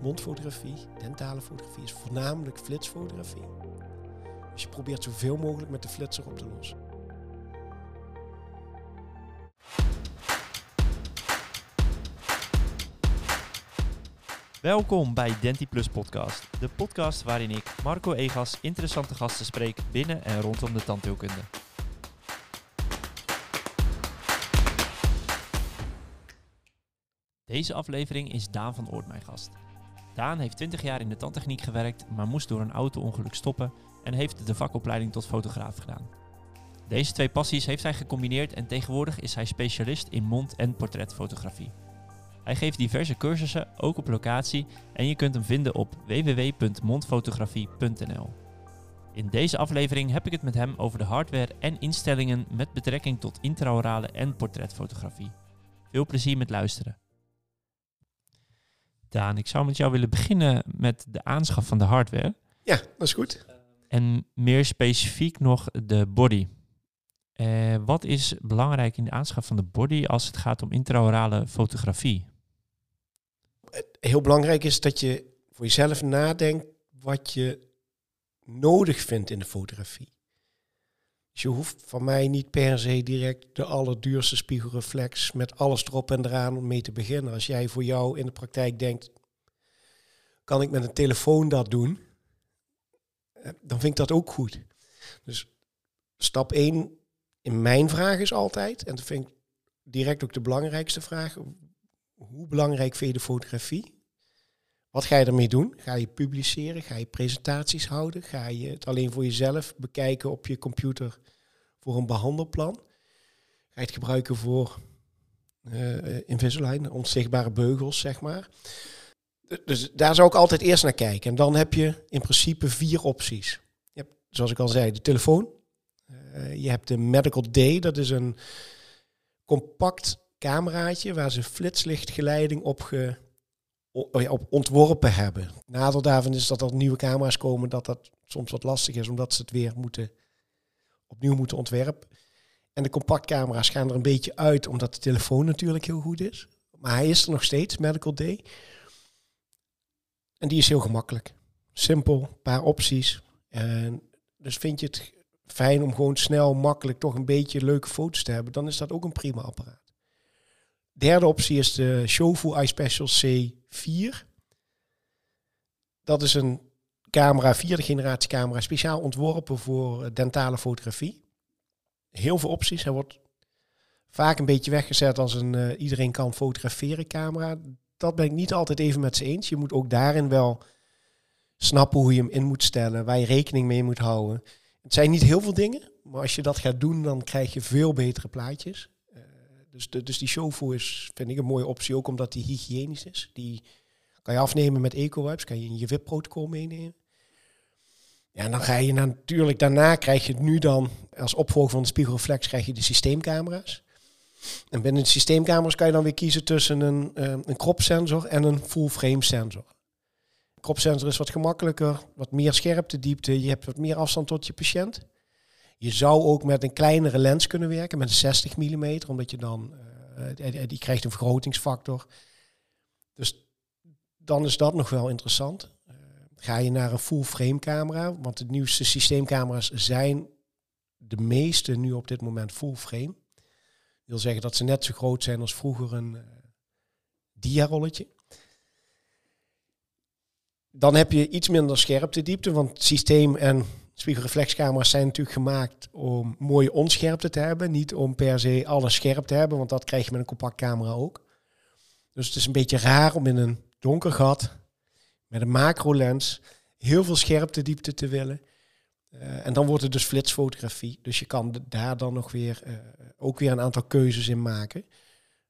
mondfotografie, dentale fotografie, is voornamelijk flitsfotografie. Dus je probeert zoveel mogelijk met de flitser op te lossen. Welkom bij DentiPlus Podcast, de podcast waarin ik, Marco Egas, interessante gasten spreek binnen en rondom de tandheelkunde. Deze aflevering is Daan van Oort mijn gast. Daan heeft 20 jaar in de tandtechniek gewerkt, maar moest door een auto-ongeluk stoppen en heeft de vakopleiding tot fotograaf gedaan. Deze twee passies heeft hij gecombineerd en tegenwoordig is hij specialist in mond- en portretfotografie. Hij geeft diverse cursussen, ook op locatie, en je kunt hem vinden op www.mondfotografie.nl. In deze aflevering heb ik het met hem over de hardware en instellingen met betrekking tot intraorale en portretfotografie. Veel plezier met luisteren. Daan, ik zou met jou willen beginnen met de aanschaf van de hardware. Ja, dat is goed. En meer specifiek nog de body. Eh, wat is belangrijk in de aanschaf van de body als het gaat om intraorale fotografie? Heel belangrijk is dat je voor jezelf nadenkt wat je nodig vindt in de fotografie. Dus je hoeft van mij niet per se direct de allerduurste spiegelreflex met alles erop en eraan om mee te beginnen. Als jij voor jou in de praktijk denkt, kan ik met een telefoon dat doen? Eh, Dan vind ik dat ook goed. Dus stap 1 in mijn vraag is altijd, en dat vind ik direct ook de belangrijkste vraag, hoe belangrijk vind je de fotografie? Wat ga je ermee doen? Ga je publiceren? Ga je presentaties houden? Ga je het alleen voor jezelf bekijken op je computer voor een behandelplan? Ga je het gebruiken voor uh, Invisalign, onzichtbare beugels, zeg maar? Dus daar zou ik altijd eerst naar kijken. En dan heb je in principe vier opties. Je hebt, zoals ik al zei, de telefoon. Uh, je hebt de Medical Day, dat is een compact cameraatje waar ze flitslichtgeleiding op, ge, op ontworpen hebben. Nadeel daarvan is dat er nieuwe camera's komen, dat dat soms wat lastig is, omdat ze het weer moeten, opnieuw moeten ontwerpen. En de compactcamera's gaan er een beetje uit, omdat de telefoon natuurlijk heel goed is. Maar hij is er nog steeds, Medical Day. En die is heel gemakkelijk. Simpel, paar opties. En dus vind je het fijn om gewoon snel, makkelijk toch een beetje leuke foto's te hebben, dan is dat ook een prima apparaat. Derde optie is de Shofu iSpecial C4. Dat is een camera, vierde generatie camera, speciaal ontworpen voor dentale fotografie. Heel veel opties. Hij wordt vaak een beetje weggezet als een uh, iedereen kan fotograferen camera. Dat ben ik niet altijd even met ze eens. Je moet ook daarin wel snappen hoe je hem in moet stellen, waar je rekening mee moet houden. Het zijn niet heel veel dingen, maar als je dat gaat doen, dan krijg je veel betere plaatjes. Dus, dus die showvoer is, vind ik, een mooie optie, ook omdat die hygiënisch is. Die kan je afnemen met eco-wipes, kan je in je WIP-protocol meenemen. Ja, en dan ga je natuurlijk, daarna krijg je nu dan, als opvolger van de spiegelreflex, krijg je de systeemcamera's. En binnen de systeemcamera's kan je dan weer kiezen tussen een, uh, een crop sensor en een full frame sensor. Crop sensor is wat gemakkelijker, wat meer scherptediepte, je hebt wat meer afstand tot je patiënt. Je zou ook met een kleinere lens kunnen werken, met een 60 mm, omdat je dan, uh, die krijgt een vergrotingsfactor. Dus dan is dat nog wel interessant. Ga je naar een full frame camera, want de nieuwste systeemcamera's zijn de meeste nu op dit moment full frame. Wil zeggen dat ze net zo groot zijn als vroeger een uh, diarolletje. Dan heb je iets minder scherptediepte, want systeem en spiegelreflexcamera's zijn natuurlijk gemaakt om mooie onscherpte te hebben. Niet om per se alles scherp te hebben, want dat krijg je met een compact camera ook. Dus het is een beetje raar om in een donker gat met een macro lens heel veel scherptediepte te willen. Uh, en dan wordt het dus flitsfotografie. Dus je kan daar dan nog weer uh, ook weer een aantal keuzes in maken.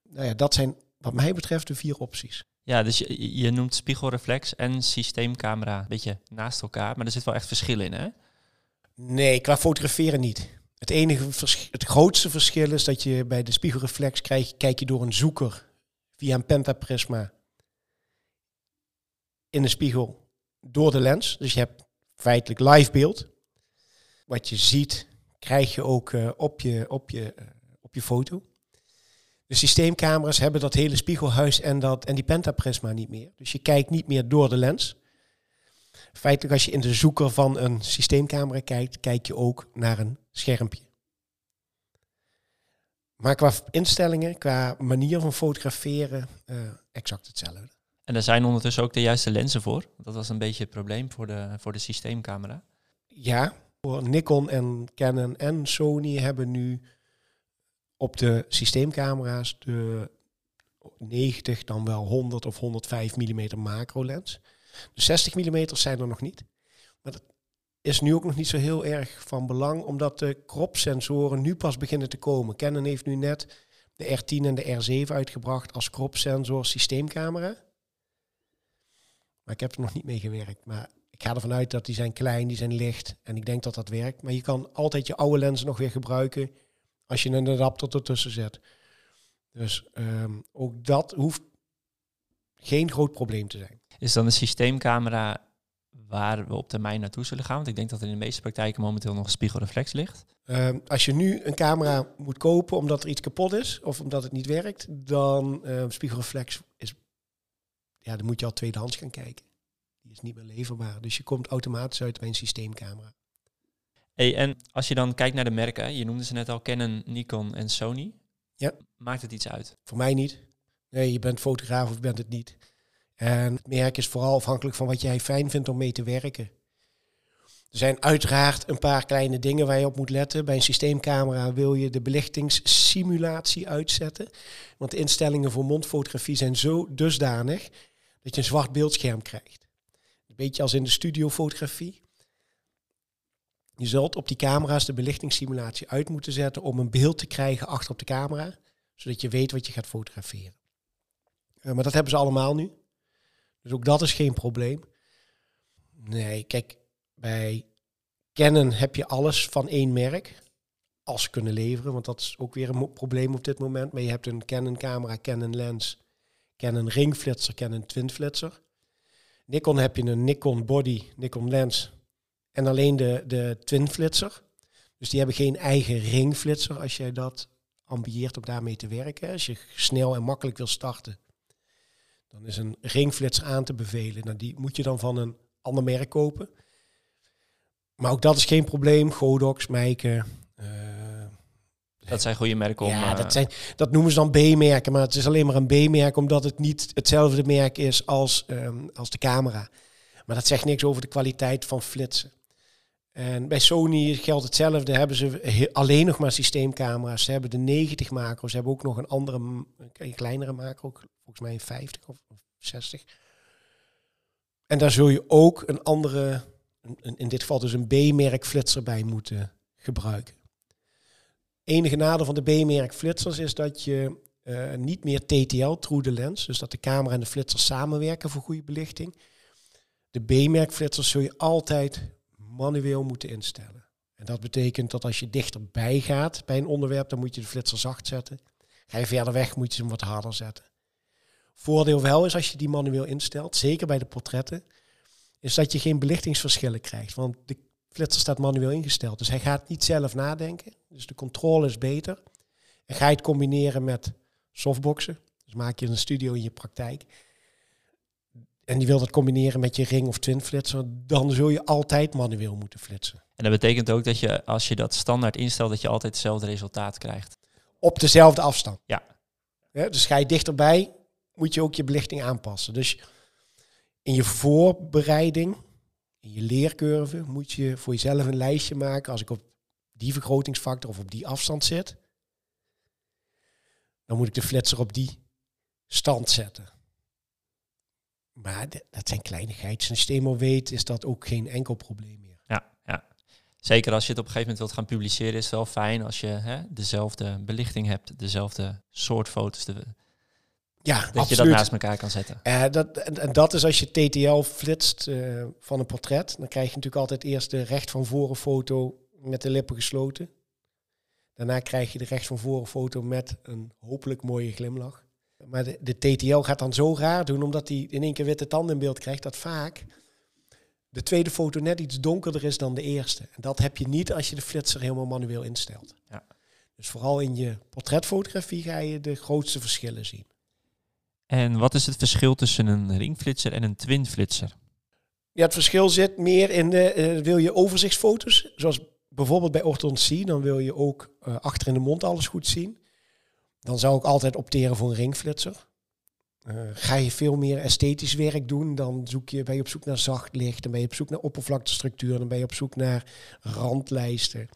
Nou ja, dat zijn wat mij betreft de vier opties. Ja, dus je, je noemt spiegelreflex en systeemcamera een beetje naast elkaar, maar er zit wel echt verschil in, hè? Nee, qua fotograferen niet. Het enige het grootste verschil is dat je bij de spiegelreflex krijg, kijk je door een zoeker via een pentaprisma in de spiegel door de lens. Dus je hebt feitelijk live beeld. Wat je ziet, krijg je ook uh, op, je, op, je, uh, op je foto. De systeemcamera's hebben dat hele spiegelhuis en, dat, en die pentaprisma niet meer. Dus je kijkt niet meer door de lens. Feitelijk als je in de zoeker van een systeemcamera kijkt, kijk je ook naar een schermpje. Maar qua instellingen, qua manier van fotograferen, uh, exact hetzelfde. En er zijn ondertussen ook de juiste lenzen voor. Dat was een beetje het probleem voor de, voor de systeemcamera. Ja, voor Nikon en Canon en Sony hebben nu op de systeemcamera's de 90, dan wel 100 of 105 mm macro lens. De 60 mm zijn er nog niet. Maar dat is nu ook nog niet zo heel erg van belang, omdat de crop-sensoren nu pas beginnen te komen. Canon heeft nu net de R10 en de R7 uitgebracht als crop-sensor systeemcamera. Maar ik heb er nog niet mee gewerkt. Maar ik ga ervan uit dat die zijn klein, die zijn licht. En ik denk dat dat werkt. Maar je kan altijd je oude lenzen nog weer gebruiken als je een adapter ertussen zet. Dus ehm, ook dat hoeft geen groot probleem te zijn. Is dan een systeemcamera waar we op termijn naartoe zullen gaan? Want ik denk dat er in de meeste praktijken momenteel nog een spiegelreflex ligt. Ehm, als je nu een camera moet kopen omdat er iets kapot is of omdat het niet werkt, dan uh, spiegelreflex is, ja, dan moet je al tweedehands gaan kijken. Die is niet meer leverbaar. Dus je komt automatisch uit bij een systeemcamera. Hey, en als je dan kijkt naar de merken, je noemde ze net al Canon, Nikon en Sony. Ja. Maakt het iets uit? Voor mij niet. Nee, je bent fotograaf of je bent het niet. En het merk is vooral afhankelijk van wat jij fijn vindt om mee te werken. Er zijn uiteraard een paar kleine dingen waar je op moet letten. Bij een systeemcamera wil je de belichtingssimulatie uitzetten. Want de instellingen voor mondfotografie zijn zo dusdanig dat je een zwart beeldscherm krijgt. Een beetje als in de studiofotografie. Je zult op die camera's de belichtingssimulatie uit moeten zetten om een beeld te krijgen achter op de camera, zodat je weet wat je gaat fotograferen. Uh, maar dat hebben ze allemaal nu. Dus ook dat is geen probleem. Nee, kijk, bij Canon heb je alles van één merk als kunnen leveren, want dat is ook weer een probleem op dit moment. Maar je hebt een Canon camera, Canon lens, Canon ringflitser, Canon twinflitser. Nikon heb je een Nikon body, Nikon lens en alleen de, de twinflitser. Dus die hebben geen eigen ringflitser als jij dat ambieert om daarmee te werken. Als je snel en makkelijk wil starten, dan is een ringflits aan te bevelen. Nou, die moet je dan van een ander merk kopen. Maar ook dat is geen probleem. Godox, Meike. Uh, dat zijn goede merken om... Ja, dat, eh, zijn, dat noemen ze dan B-merken. Maar het is alleen maar een B-merk omdat het niet hetzelfde merk is als, um, als de camera. Maar dat zegt niks over de kwaliteit van flitsen. En bij Sony geldt hetzelfde. Hebben ze alleen nog maar systeemcamera's. Ze hebben de 90 macro's. Ze hebben ook nog een andere, een kleinere macro. Volgens mij 50 of 60. En daar zul je ook een andere, in dit geval dus een B-merk flitser bij moeten gebruiken. Enige nadeel van de B-merk flitsers is dat je uh, niet meer TTL, true the lens, dus dat de camera en de flitser samenwerken voor goede belichting. De B-merk flitsers zul je altijd manueel moeten instellen. En dat betekent dat als je dichterbij gaat bij een onderwerp, dan moet je de flitser zacht zetten. Ga je verder weg, moet je hem wat harder zetten. Voordeel wel is als je die manueel instelt, zeker bij de portretten, is dat je geen belichtingsverschillen krijgt. Want de flitser staat manueel ingesteld. Dus hij gaat niet zelf nadenken. Dus de controle is beter. En ga je het combineren met softboxen. Dus maak je een studio in je praktijk en je wilt dat combineren met je ring of twin flitser, dan zul je altijd manueel moeten flitsen. En dat betekent ook dat je, als je dat standaard instelt, dat je altijd hetzelfde resultaat krijgt. Op dezelfde afstand. Ja. ja dus ga je dichterbij, moet je ook je belichting aanpassen. Dus in je voorbereiding, in je leercurve, moet je voor jezelf een lijstje maken. Als ik op die vergrotingsfactor of op die afstand zit, dan moet ik de flitser op die stand zetten. Maar dat zijn kleinigheden. Als je systeem weet, is dat ook geen enkel probleem meer. Ja, ja. Zeker als je het op een gegeven moment wilt gaan publiceren, is het wel fijn als je hè, dezelfde belichting hebt, dezelfde soort foto's. De, ja, dat absoluut. je dat naast elkaar kan zetten. Uh, dat, en, dat is als je TTL flitst uh, van een portret. Dan krijg je natuurlijk altijd eerst de recht van voren foto met de lippen gesloten. Daarna krijg je de recht van voren foto met een hopelijk mooie glimlach. Maar de, de TTL gaat dan zo raar doen, omdat hij in één keer witte tanden in beeld krijgt, dat vaak de tweede foto net iets donkerder is dan de eerste. En dat heb je niet als je de flitser helemaal manueel instelt. Ja. Dus vooral in je portretfotografie ga je de grootste verschillen zien. En wat is het verschil tussen een ringflitser en een twinflitser? Ja, het verschil zit meer in de, eh, wil je overzichtsfoto's, zoals bijvoorbeeld bij orthodontie, dan wil je ook uh, achter in de mond alles goed zien. Dan zou ik altijd opteren voor een ringflitser. Uh, ga je veel meer esthetisch werk doen, dan zoek je, ben je op zoek naar zacht licht, dan ben je op zoek naar oppervlaktestructuur, dan ben je op zoek naar randlijsten.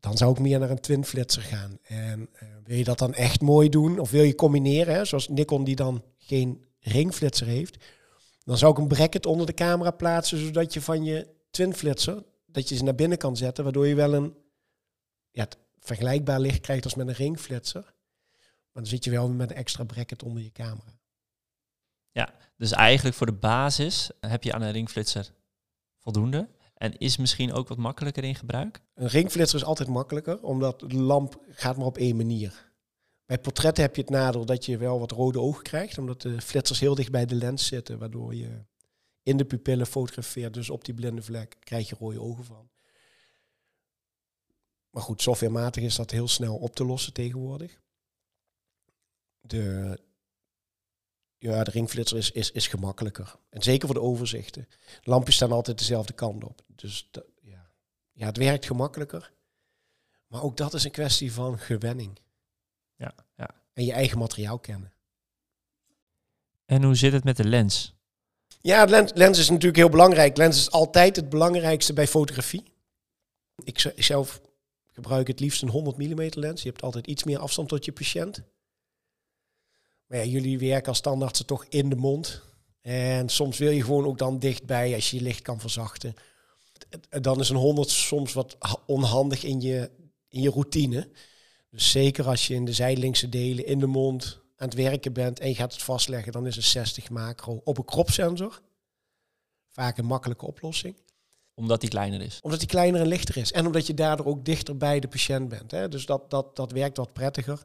Dan zou ik meer naar een twinflitser gaan. En uh, wil je dat dan echt mooi doen, of wil je combineren, hè, zoals Nikon die dan geen ringflitser heeft, dan zou ik een bracket onder de camera plaatsen, zodat je van je twinflitser, dat je ze naar binnen kan zetten, waardoor je wel een ja, vergelijkbaar licht krijgt als met een ringflitser. Dan zit je wel met een extra bracket onder je camera. Ja, dus eigenlijk voor de basis heb je aan een ringflitser voldoende. En is misschien ook wat makkelijker in gebruik? Een ringflitser is altijd makkelijker, omdat de lamp gaat maar op één manier. Bij portretten heb je het nadeel dat je wel wat rode ogen krijgt, omdat de flitsers heel dicht bij de lens zitten, waardoor je in de pupillen fotografeert. Dus op die blinde vlek krijg je rode ogen van. Maar goed, softwarematig is dat heel snel op te lossen tegenwoordig. De, ja, de ringflitser is, is, is gemakkelijker. En zeker voor de overzichten. Lampjes staan altijd dezelfde kant op. Dus ja. ja, het werkt gemakkelijker. Maar ook dat is een kwestie van gewenning. Ja, ja. En je eigen materiaal kennen. En hoe zit het met de lens? Ja, lens, lens is natuurlijk heel belangrijk. Lens is altijd het belangrijkste bij fotografie. Ik zelf gebruik het liefst een 100 mm lens. Je hebt altijd iets meer afstand tot je patiënt. Maar ja, jullie werken als standaard toch in de mond. En soms wil je gewoon ook dan dichtbij als je je licht kan verzachten. Dan is een 100 soms wat onhandig in je, in je routine. Dus zeker als je in de zijdelingse delen in de mond aan het werken bent en je gaat het vastleggen, dan is een 60 macro op een kropsensor vaak een makkelijke oplossing. Omdat die kleiner is? Omdat die kleiner en lichter is. En omdat je daardoor ook dichter bij de patiënt bent. Hè? Dus dat, dat, dat werkt wat prettiger.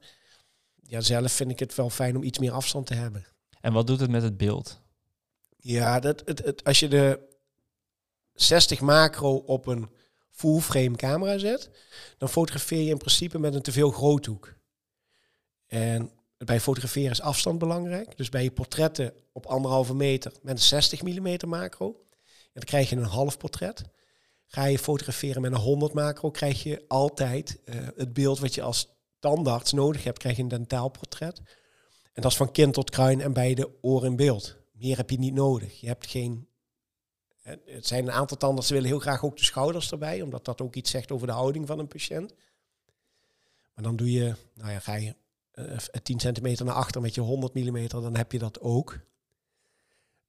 Ja, zelf vind ik het wel fijn om iets meer afstand te hebben. En wat doet het met het beeld? Ja, dat, het, het, als je de 60 macro op een full frame camera zet, dan fotografeer je in principe met een te veel groothoek. En bij fotograferen is afstand belangrijk. Dus bij je portretten op anderhalve meter met een 60 mm macro, en dan krijg je een half portret. Ga je fotograferen met een 100 macro, krijg je altijd uh, het beeld wat je als tandarts nodig hebt, krijg je een dentaalportret. En dat is van kin tot kruin en bij de oor in beeld. Meer heb je niet nodig. Je hebt geen het zijn een aantal tandartsen willen heel graag ook de schouders erbij, omdat dat ook iets zegt over de houding van een patiënt. Maar dan doe je, nou ja, ga je uh, 10 centimeter naar achter met je 100 mm, dan heb je dat ook.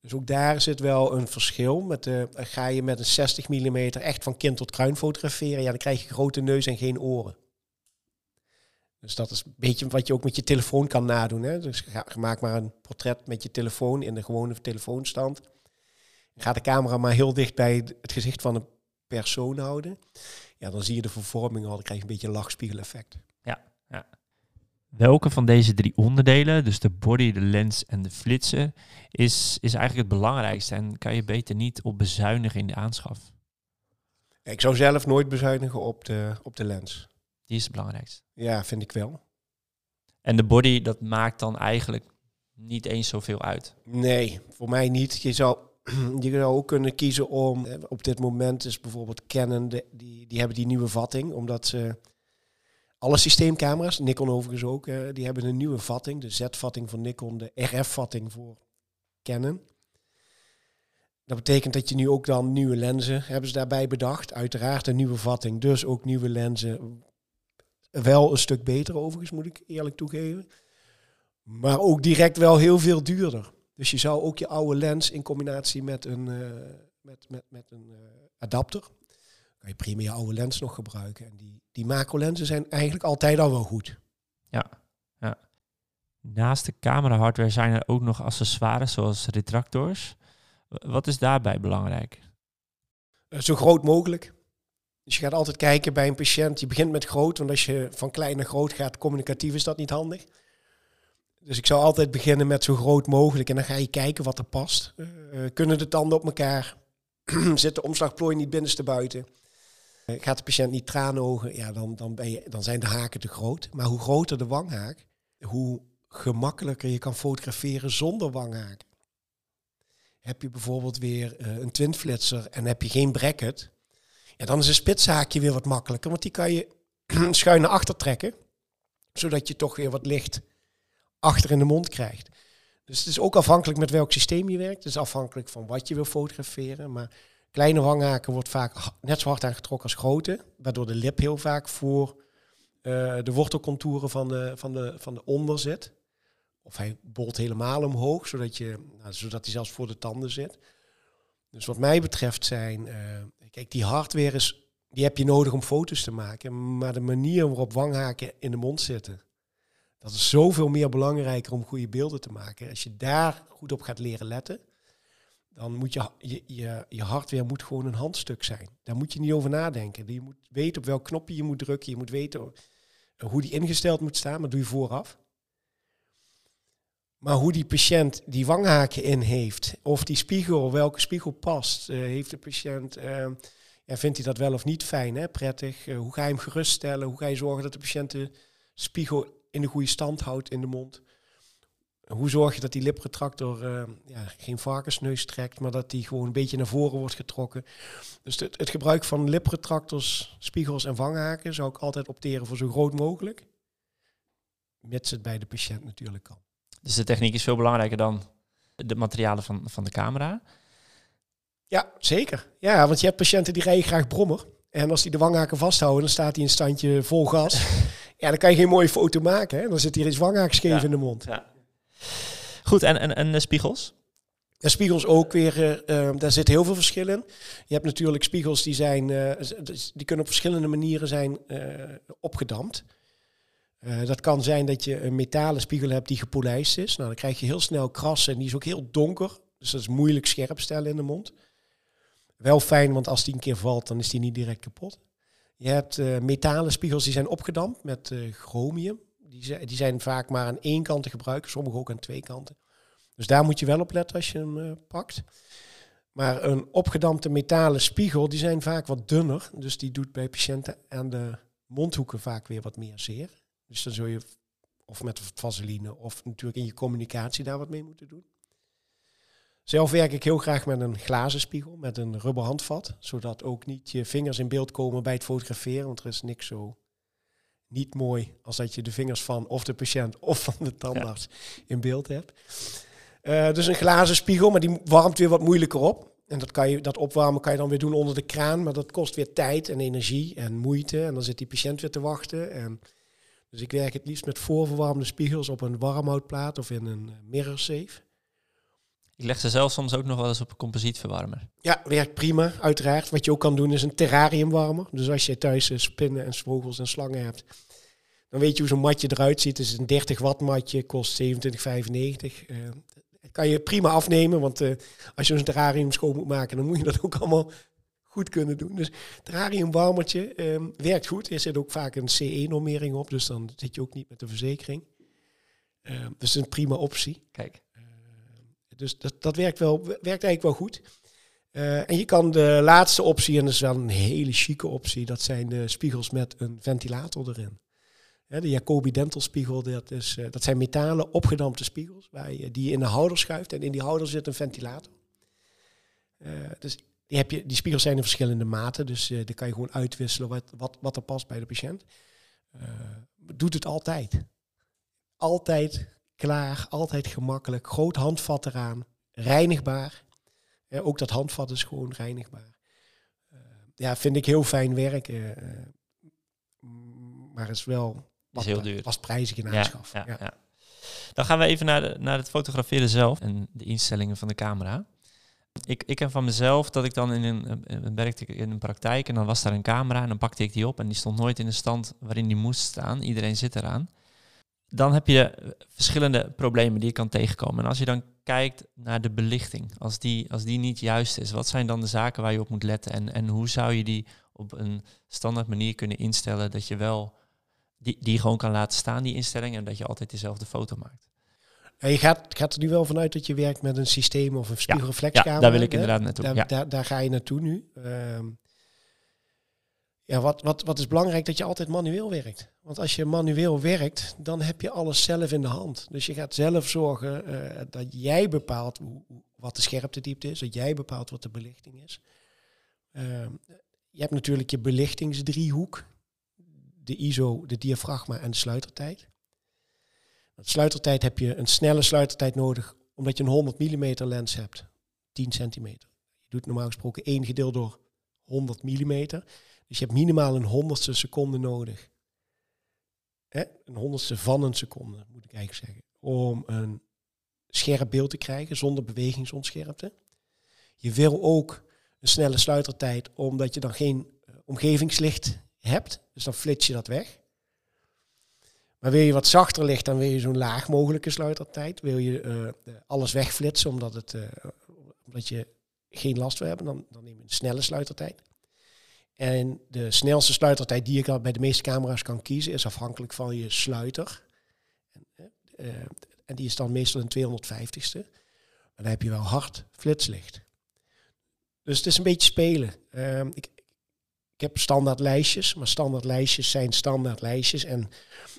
Dus ook daar zit wel een verschil. Met de, ga je met een 60 mm echt van kind tot kruin fotograferen, ja, dan krijg je grote neus en geen oren. Dus dat is een beetje wat je ook met je telefoon kan nadoen. Hè? Dus ga, maak maar een portret met je telefoon in de gewone telefoonstand. Ga de camera maar heel dicht bij het gezicht van een persoon houden. Ja, dan zie je de vervorming al. Dan krijg je een beetje een lachspiegeleffect. Ja, ja. Welke van deze drie onderdelen, dus de body, de lens en de flitser, is, is eigenlijk het belangrijkste en kan je beter niet op bezuinigen in de aanschaf? Ik zou zelf nooit bezuinigen op de, op de lens. Die is het belangrijkste. Ja, vind ik wel. En de body, dat maakt dan eigenlijk niet eens zoveel uit? Nee, voor mij niet. Je zou je zou ook kunnen kiezen om, eh, op dit moment is bijvoorbeeld Canon, de, die, die hebben die nieuwe vatting, omdat ze alle systeemcamera's, Nikon overigens ook, uh, die hebben een nieuwe vatting, de Z-vatting van Nikon, de RF-vatting voor Canon. Dat betekent dat je nu ook dan nieuwe lenzen hebben ze daarbij bedacht. Uiteraard een nieuwe vatting, dus ook nieuwe lenzen. Wel een stuk beter overigens, moet ik eerlijk toegeven. Maar ook direct wel heel veel duurder. Dus je zou ook je oude lens in combinatie met een, uh, met, met, met een uh, adapter, kan je prima je oude lens nog gebruiken. En die, die macro-lenzen zijn eigenlijk altijd al wel goed. Ja, ja. Naast de camera hardware zijn er ook nog accessoires zoals retractors. Wat is daarbij belangrijk? Uh, zo groot mogelijk. Dus je gaat altijd kijken bij een patiënt. Je begint met groot, want als je van klein naar groot gaat, communicatief is dat niet handig. Dus ik zou altijd beginnen met zo groot mogelijk en dan ga je kijken wat er past. Uh, kunnen de tanden op elkaar? Zit de omslagplooi niet binnenste buiten? Eh, Gaat de patiënt niet traanogen, ja, dan, dan, ben je, dan zijn de haken te groot. Maar hoe groter de wanghaak, hoe gemakkelijker je kan fotograferen zonder wanghaak. Heb je bijvoorbeeld weer eh, een twinflitser en heb je geen bracket, dan is een spitshaakje weer wat makkelijker, want die kan je schuin naar achter trekken, zodat je toch weer wat licht achter in de mond krijgt. Dus het is ook afhankelijk met welk systeem je werkt. Het is afhankelijk van wat je wil fotograferen. Maar kleine wanghaken wordt vaak net zo hard aangetrokken als grote. Waardoor de lip heel vaak voor eh, de wortelcontouren van de, van, de, van de onder zit. Of hij bolt helemaal omhoog, zodat, je, nou, zodat hij zelfs voor de tanden zit. Dus wat mij betreft zijn... eh, kijk, die hardware is, die heb je nodig om foto's te maken. Maar de manier waarop wanghaken in de mond zitten... Dat is zoveel meer belangrijker om goede beelden te maken. Als je daar goed op gaat leren letten, dan moet je, je, je, je hardware moet gewoon een handstuk zijn. Daar moet je niet over nadenken. Je moet weten op welk knopje je moet drukken. Je moet weten hoe die ingesteld moet staan. Maar dat doe je vooraf. Maar hoe die patiënt die wanghaken in heeft, of die spiegel, welke spiegel past, eh, heeft de patiënt, eh, ja, vindt hij dat wel of niet fijn, hè, prettig? Eh, hoe ga je hem geruststellen? Hoe ga je zorgen dat de patiënt de spiegel in de goede stand houdt in de mond? Hoe zorg je dat die lipretractor ja, geen varkensneus trekt, maar dat die gewoon een beetje naar voren wordt getrokken? Dus het, het gebruik van lipretractors, spiegels en vanghaken zou ik altijd opteren voor zo groot mogelijk. Mits het bij de patiënt natuurlijk kan. Dus de techniek is veel belangrijker dan de materialen van, van de camera. Ja, zeker. Ja, want je hebt patiënten die rijden graag brommer. En als die de wanghaken vasthouden, dan staat hij in een standje vol gas. ja, dan kan je geen mooie foto maken. Hè? Dan zit hier iets wanghaken scheef Ja. in de mond. Ja. Goed, en, en, en de spiegels? De spiegels ook weer, eh, eh, daar zit heel veel verschil in. Je hebt natuurlijk spiegels die zijn, eh, die kunnen op verschillende manieren zijn eh, opgedampt. Eh, dat kan zijn dat je een metalen spiegel hebt die gepolijst is. Nou, dan krijg je heel snel krassen en die is ook heel donker. Dus dat is moeilijk scherp stellen in de mond. Wel fijn, want als die een keer valt, dan is die niet direct kapot. Je hebt eh, metalen spiegels die zijn opgedampt met eh, chromium. Die, die zijn vaak maar aan één kant te gebruiken, sommige ook aan twee kanten. Dus daar moet je wel op letten als je hem pakt. Maar een opgedampte metalen spiegel, die zijn vaak wat dunner. Dus die doet bij patiënten aan de mondhoeken vaak weer wat meer zeer. Dus dan zul je of met vaseline of natuurlijk in je communicatie daar wat mee moeten doen. Zelf werk ik heel graag met een glazen spiegel, met een rubber handvat. Zodat ook niet je vingers in beeld komen bij het fotograferen. Want er is niks zo niet mooi als dat je de vingers van of de patiënt of van de tandarts in beeld hebt. Eh, dus een glazen spiegel, maar die warmt weer wat moeilijker op. En dat, kan je, dat opwarmen kan je dan weer doen onder de kraan, maar dat kost weer tijd en energie en moeite. En dan zit die patiënt weer te wachten. En dus ik werk het liefst met voorverwarmde spiegels op een warmhoutplaat of in een eh, mirror safe. Ik leg ze zelf soms ook nog wel eens op een composietverwarmer. Ja, werkt prima, uiteraard. Wat je ook kan doen is een terrariumwarmer. Dus als je thuis eh, spinnen en vogels en slangen hebt, dan weet je hoe zo'n matje eruit ziet. Het is een 30 watt matje, kost 27,95. Eh kan je prima afnemen, want als je een terrarium schoon moet maken, dan moet je dat ook allemaal goed kunnen doen. Dus terrariumwarmertje eh, werkt goed. Er zit ook vaak een CE-normering op, dus dan zit je ook niet met de verzekering. Eh, dus een prima optie. Kijk. Dus dat, dat werkt, wel, werkt eigenlijk wel goed. Eh, en je kan de laatste optie, en dat is wel een hele chique optie, dat zijn de spiegels met een ventilator erin. Hè, de Jacobi Dental spiegel, dat, is, eh, dat zijn metalen opgedampte spiegels, waar je, die je in de houder schuift. En in die houder zit een ventilator. Eh, dus die, heb je, die spiegels zijn in verschillende maten, dus eh die kan je gewoon uitwisselen wat, wat, wat er past bij de patiënt. Eh, doet het altijd. Altijd klaar, altijd gemakkelijk. Groot handvat eraan, reinigbaar. Ja, ook dat handvat is gewoon reinigbaar. Eh, ja, vind ik heel fijn werk. maar is wel wat, heel duur. was prijzig in aanschaf. Ja, ja. Dan gaan we even naar, de, naar het fotograferen zelf en de instellingen van de camera. Ik, ik ken van mezelf dat ik dan in een, eh, eh, werkte in een praktijk en dan was daar een camera en dan pakte ik die op en die stond nooit in de stand waarin die moest staan. Iedereen zit eraan. Dan heb je eh, verschillende problemen die je kan tegenkomen. En als je dan kijkt naar de belichting, als die, als die niet juist is, wat zijn dan de zaken waar je op moet letten? En, en hoe zou je die op een standaard manier kunnen instellen dat je wel die, die gewoon kan laten staan, die instelling, en dat je altijd dezelfde foto maakt? Je gaat, gaat er nu wel vanuit dat je werkt met een systeem of een Ja, spiegelreflexcamera. daar wil ik inderdaad naartoe. Daar, Ja. daar, daar ga je naartoe nu. Ehm, Ja, wat, wat, wat is belangrijk dat je altijd manueel werkt. Want als je manueel werkt, dan heb je alles zelf in de hand. Dus je gaat zelf zorgen uh, dat jij bepaalt hoe, wat de scherptediepte is, dat jij bepaalt wat de belichting is. Uh, je hebt natuurlijk je belichtingsdriehoek, de ISO, de diafragma en de sluitertijd. De sluitertijd heb je een snelle sluitertijd nodig, omdat je een 100 mm lens hebt, 10 centimeter. Je doet normaal gesproken 1 gedeeld door 100 mm. Dus je hebt minimaal een honderdste seconde nodig. Hè? Een honderdste van een seconde, moet ik eigenlijk zeggen. Om een scherp beeld te krijgen zonder bewegingsonscherpte. Je wil ook een snelle sluitertijd, omdat je dan geen uh, omgevingslicht hebt. Dus dan flits je dat weg. Maar wil je wat zachter licht, dan wil je zo'n laag mogelijke sluitertijd. Wil je uh, alles wegflitsen, omdat, het, uh, omdat je geen last wil hebben, dan, dan neem je een snelle sluitertijd. En de snelste sluitertijd die ik bij de meeste camera's kan kiezen, is afhankelijk van je sluiter. En, uh, en die is dan meestal een 250ste. Maar dan heb je wel hard flitslicht. Dus het is een beetje spelen. Uh, ik, ik heb standaard lijstjes, maar standaard lijstjes zijn standaard lijstjes. En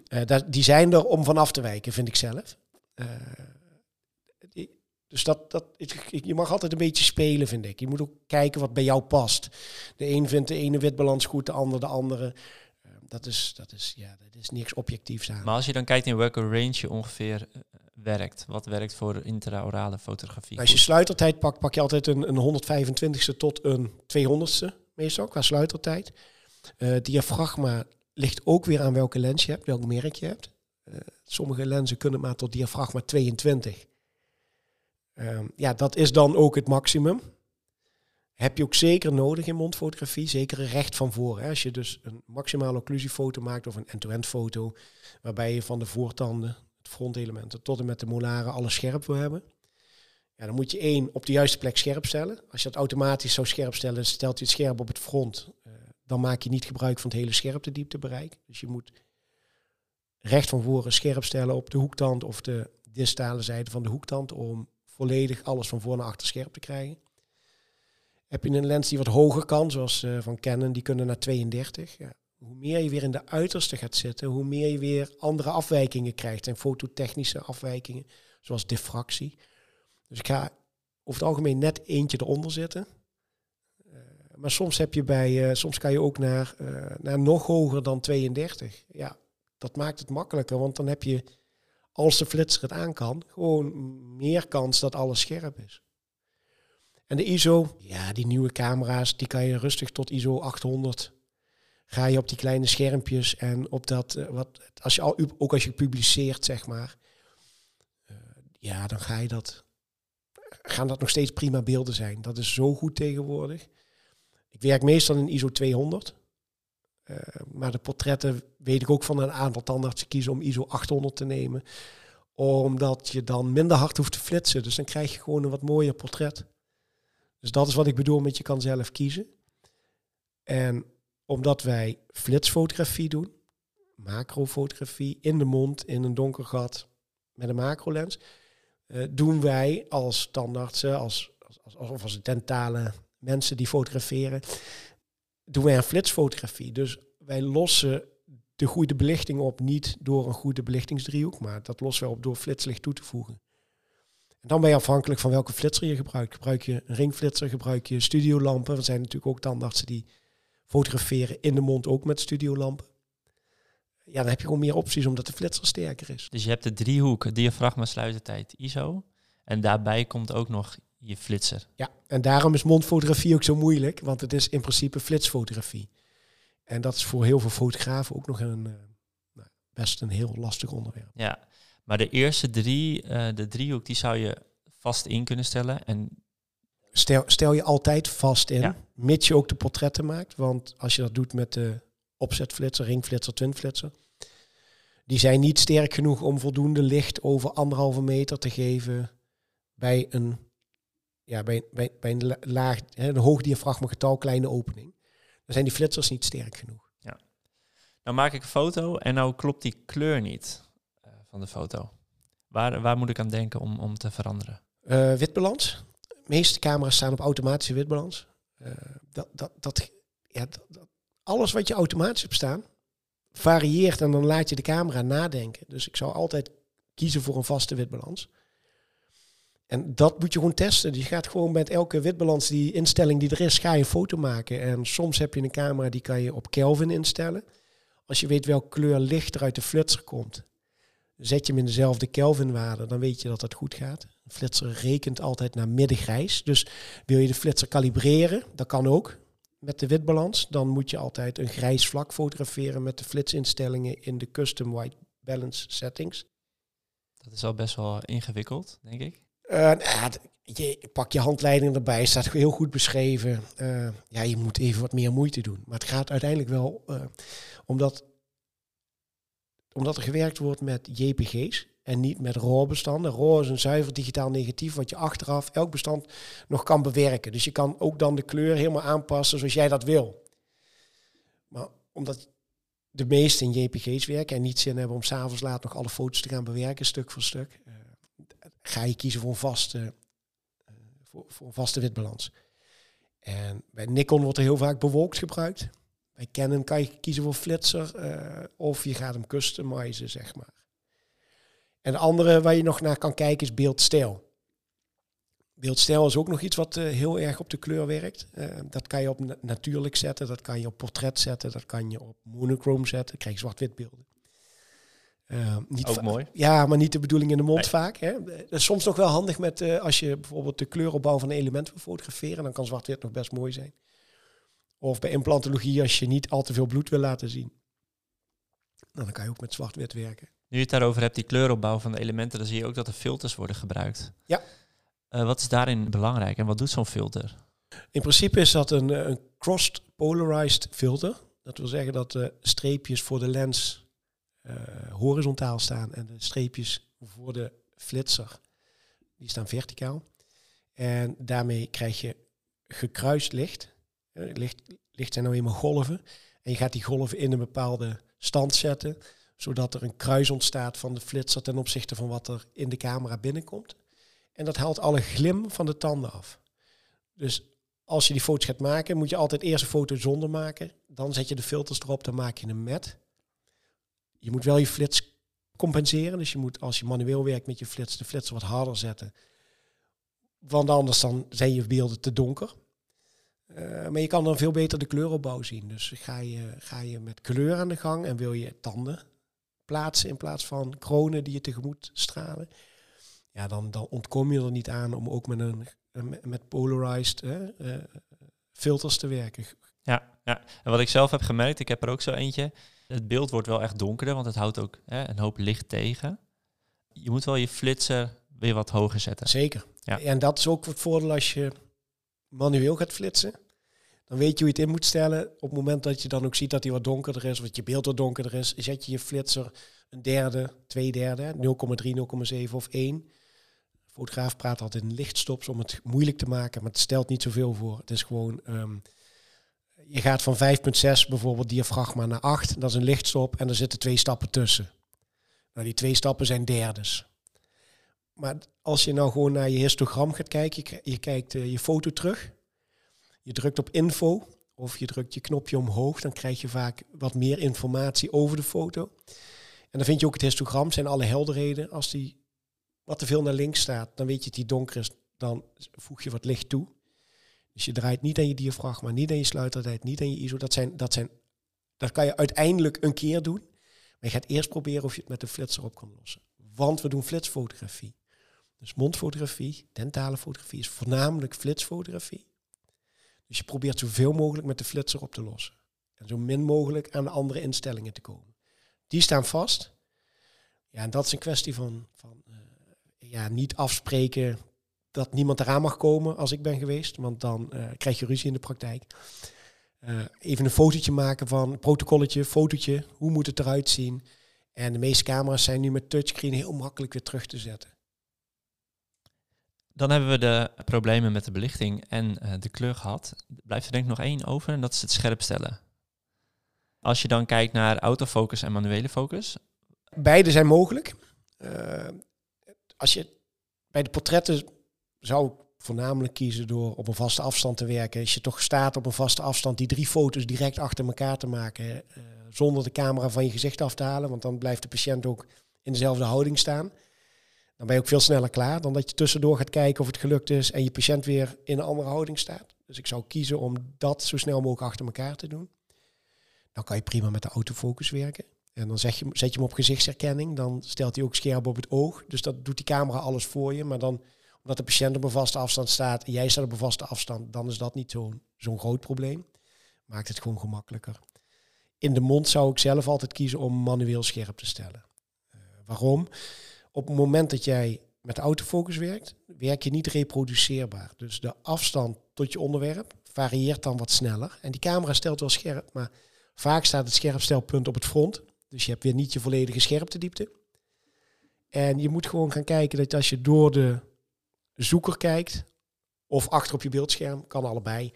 uh, dat, die zijn er om vanaf te wijken, vind ik zelf. Uh, die, dus dat, dat, je mag altijd een beetje spelen, vind ik. Je moet ook kijken wat bij jou past. De een vindt de ene witbalans goed, de ander de andere. Uh, dat, is, dat, is, ja, dat is niks objectiefs aan. Maar als je dan kijkt in welke range je ongeveer werkt. Wat werkt voor intraorale fotografie? Als je sluitertijd pakt, pak je altijd een, een 125ste tot een 200ste meestal qua sluitertijd. Uh, diafragma ligt ook weer aan welke lens je hebt, welk merk je hebt. Uh, sommige lenzen kunnen maar tot diafragma 22. Uh, ja, dat is dan ook het maximum. Heb je ook zeker nodig in mondfotografie, zeker recht van voren. Als je dus een maximale occlusiefoto maakt of een end-to-end foto, waarbij je van de voortanden, het frontelementen tot en met de molaren alles scherp wil hebben. Ja, dan moet je één op de juiste plek scherp stellen. Als je dat automatisch zou scherp stellen, stelt je het scherp op het front. Uh, dan maak je niet gebruik van het hele scherptedieptebereik. Dus je moet recht van voren scherp stellen op de hoektand of de distale zijde van de hoektand om volledig alles van voor naar achter scherp te krijgen. Heb je een lens die wat hoger kan, zoals uh, van Canon, die kunnen naar 32. Ja. Hoe meer je weer in de uiterste gaat zitten, hoe meer je weer andere afwijkingen krijgt. En fototechnische afwijkingen, zoals diffractie. Dus ik ga over het algemeen net eentje eronder zitten. Uh, maar soms heb je bij, uh, soms kan je ook naar, uh, naar nog hoger dan 32. Ja, dat maakt het makkelijker, want dan heb je, als de flitser het aan kan, gewoon meer kans dat alles scherp is. En de ISO, ja, die nieuwe camera's, die kan je rustig tot ISO 800. Ga je op die kleine schermpjes en op dat, wat, als je al, ook als je publiceert, zeg maar, ja, dan ga je dat gaan dat nog steeds prima beelden zijn. Dat is zo goed tegenwoordig. Ik werk meestal in ISO 200. Uh, maar de portretten weet ik ook van een aantal tandartsen kiezen om ISO 800 te nemen. Omdat je dan minder hard hoeft te flitsen. Dus dan krijg je gewoon een wat mooier portret. Dus dat is wat ik bedoel met je kan zelf kiezen. En omdat wij flitsfotografie doen, macrofotografie in de mond, in een donker gat met een macrolens, doen wij als tandartsen, als, als, als, of als dentale mensen die fotograferen, doen wij een flitsfotografie. Dus wij lossen de goede belichting op niet door een goede belichtingsdriehoek, maar dat lossen we op door flitslicht toe te voegen. En dan ben je afhankelijk van welke flitser je gebruikt. Gebruik je een ringflitser, gebruik je studiolampen. Er zijn natuurlijk ook tandartsen die fotograferen in de mond ook met studiolampen ja, dan heb je gewoon meer opties omdat de flitser sterker is. Dus je hebt de driehoek, diafragma, sluitertijd, ISO. En daarbij komt ook nog je flitser. Ja, en daarom is mondfotografie ook zo moeilijk, want het is in principe flitsfotografie. En dat is voor heel veel fotografen ook nog een uh, nou, best een heel lastig onderwerp. Ja, maar de eerste drie, uh, de driehoek, die zou je vast in kunnen stellen. En stel, stel je altijd vast in, ja. mits je ook de portretten maakt. Want als je dat doet met de opzetflitser, ringflitser, twinflitser. Die zijn niet sterk genoeg om voldoende licht over anderhalve meter te geven bij een, ja, bij, bij, bij een laag, een hoog diafragmagetal, kleine opening. Dan zijn die flitsers niet sterk genoeg. Ja. Nou maak ik een foto en nou klopt die kleur niet uh, van de foto. Waar, waar moet ik aan denken om, om te veranderen? Uh, witbalans. De meeste camera's staan op automatische witbalans. Uh, dat, dat, dat, alles wat je automatisch hebt staan, varieert en dan laat je de camera nadenken. Dus ik zou altijd kiezen voor een vaste witbalans. En dat moet je gewoon testen. Je gaat gewoon met elke witbalans, die instelling die er is, ga je een foto maken. En soms heb je een camera die kan je op Kelvin instellen. Als je weet welke kleur licht er uit de flitser komt, zet je hem in dezelfde Kelvinwaarde, dan weet je dat het goed gaat. Een flitser rekent altijd naar middengrijs. Dus wil je de flitser kalibreren, dat kan ook met de witbalans. Dan moet je altijd een grijs vlak fotograferen met de flitsinstellingen in de custom white balance settings. Dat is al best wel ingewikkeld, denk ik. Uh, nou, je pak je handleiding erbij, staat heel goed beschreven. Uh, ja, je moet even wat meer moeite doen. Maar het gaat uiteindelijk wel uh, omdat, omdat er gewerkt wordt met JPG's en niet met RAW-bestanden. RAW is een zuiver digitaal negatief wat je achteraf elk bestand nog kan bewerken. Dus je kan ook dan de kleur helemaal aanpassen zoals jij dat wil. Maar omdat de meeste in JPG's werken en niet zin hebben om s'avonds laat nog alle foto's te gaan bewerken, stuk voor stuk, ga je kiezen voor een vaste, uh, voor, voor een vaste witbalans. En bij Nikon wordt er heel vaak bewolkt gebruikt. Bij Canon kan je kiezen voor flitser uh, of je gaat hem customizen, zeg maar. En de andere waar je nog naar kan kijken is beeldstijl. Beeldstijl is ook nog iets wat uh, heel erg op de kleur werkt. dat kan je op na natuurlijk zetten, dat kan je op portret zetten, dat kan je op monochrome zetten. Dan krijg je zwart-wit beelden. Uh, niet ook mooi. Ja, maar niet de bedoeling in de mond vaak. Hè. Dat is soms nog wel handig met als je bijvoorbeeld de kleuropbouw van een element wil fotograferen. Dan kan zwart-wit nog best mooi zijn. Of bij implantologie als je niet al te veel bloed wil laten zien. Nou, dan kan je ook met zwart-wit werken. Nu je het daarover hebt, die kleuropbauw van de elementen, dan zie je ook dat er filters worden gebruikt. Ja. Uh, wat is daarin belangrijk en wat doet zo'n filter? In principe is dat een, een crossed polarized filter. Dat wil zeggen dat de streepjes voor de lens uh, horizontaal staan en de streepjes voor de flitser, die staan verticaal. En daarmee krijg je gekruist licht. Licht. Licht zijn nou eenmaal golven. En je gaat die golven in een bepaalde stand zetten, zodat er een kruis ontstaat van de flitser ten opzichte van wat er in de camera binnenkomt. En dat haalt alle glim van de tanden af. Dus als je die foto's gaat maken, moet je altijd eerst een foto zonder maken. Dan zet je de filters erop, dan maak je hem met je moet wel je flits compenseren. Dus je moet als je manueel werkt met je flits, de flits wat harder zetten. Want anders dan zijn je beelden te donker. Uh, maar je kan dan veel beter de kleuropbouw zien. Dus ga je, ga je met kleur aan de gang en wil je tanden plaatsen in plaats van kronen die je tegemoet stralen. Ja, dan, dan ontkom je er niet aan om ook met, een, met polarized uh, filters te werken. Ja, ja, en wat ik zelf heb gemerkt, ik heb er ook zo eentje. Het beeld wordt wel echt donkerder, want het houdt ook hè, een hoop licht tegen. Je moet wel je flitser weer wat hoger zetten. Zeker. Ja. En dat is ook het voordeel als je manueel gaat flitsen. Dan weet je hoe je het in moet stellen. Op het moment dat je dan ook ziet dat hij wat donkerder is, dat je beeld wat donkerder is, zet je je flitser een derde, twee derde, 0,3, 0,7 of 1. De fotograaf praat altijd in lichtstops om het moeilijk te maken, maar het stelt niet zoveel voor. Het is gewoon um, je gaat van 5,6 bijvoorbeeld diafragma naar 8. Dat is een lichtstop en er zitten twee stappen tussen. Nou, die twee stappen zijn derdes. Maar als je nou gewoon naar je histogram gaat kijken, je, kijkt uh, je foto terug, je drukt op info of je drukt je knopje omhoog, dan krijg je vaak wat meer informatie over de foto. En dan vind je ook het histogram, zijn alle helderheden. Als die wat te veel naar links staat, dan weet je dat die donker is, dan voeg je wat licht toe. Dus je draait niet aan je diafragma, niet aan je sluitertijd, niet aan je ISO. Dat, zijn, dat, zijn, dat kan je uiteindelijk een keer doen. Maar je gaat eerst proberen of je het met de flitser op kan lossen. Want we doen flitsfotografie. Dus mondfotografie, dentale fotografie is voornamelijk flitsfotografie. Dus je probeert zoveel mogelijk met de flitser op te lossen. En zo min mogelijk aan de andere instellingen te komen. Die staan vast. Ja, en dat is een kwestie van, van uh, ja, niet afspreken dat niemand eraan mag komen als ik ben geweest, want dan uh, krijg je ruzie in de praktijk. Uh, even een fotootje maken van protocolletje, fotootje, hoe moet het eruit zien? En de meeste camera's zijn nu met touchscreen heel makkelijk weer terug te zetten. Dan hebben we de problemen met de belichting en uh, de kleur gehad. Blijft er denk ik nog één over en dat is het scherpstellen. Als je dan kijkt naar autofocus en manuele focus. Beide zijn mogelijk. als je bij de portretten zou voornamelijk kiezen door op een vaste afstand te werken. Als je toch staat op een vaste afstand, die drie foto's direct achter elkaar te maken, uh, zonder de camera van je gezicht af te halen, want dan blijft de patiënt ook in dezelfde houding staan. Dan ben je ook veel sneller klaar dan dat je tussendoor gaat kijken of het gelukt is en je patiënt weer in een andere houding staat. Dus ik zou kiezen om dat zo snel mogelijk achter elkaar te doen. Dan kan je prima met de autofocus werken. En dan zeg je, zet je hem op gezichtsherkenning. Dan stelt hij ook scherp op het oog. Dus dat doet die camera alles voor je. Maar dan, omdat de patiënt op een vaste afstand staat en jij staat op een vaste afstand, dan is dat niet zo'n groot probleem. Maakt het gewoon gemakkelijker. In de mond zou ik zelf altijd kiezen om manueel scherp te stellen. Uh, waarom? Op het moment dat jij met autofocus werkt, werk je niet reproduceerbaar. Dus de afstand tot je onderwerp varieert dan wat sneller. En die camera stelt wel scherp, maar vaak staat het scherpstelpunt op het front. Dus je hebt weer niet je volledige scherptediepte. En je moet gewoon gaan kijken dat als je door de zoeker kijkt, of achter op je beeldscherm, kan allebei.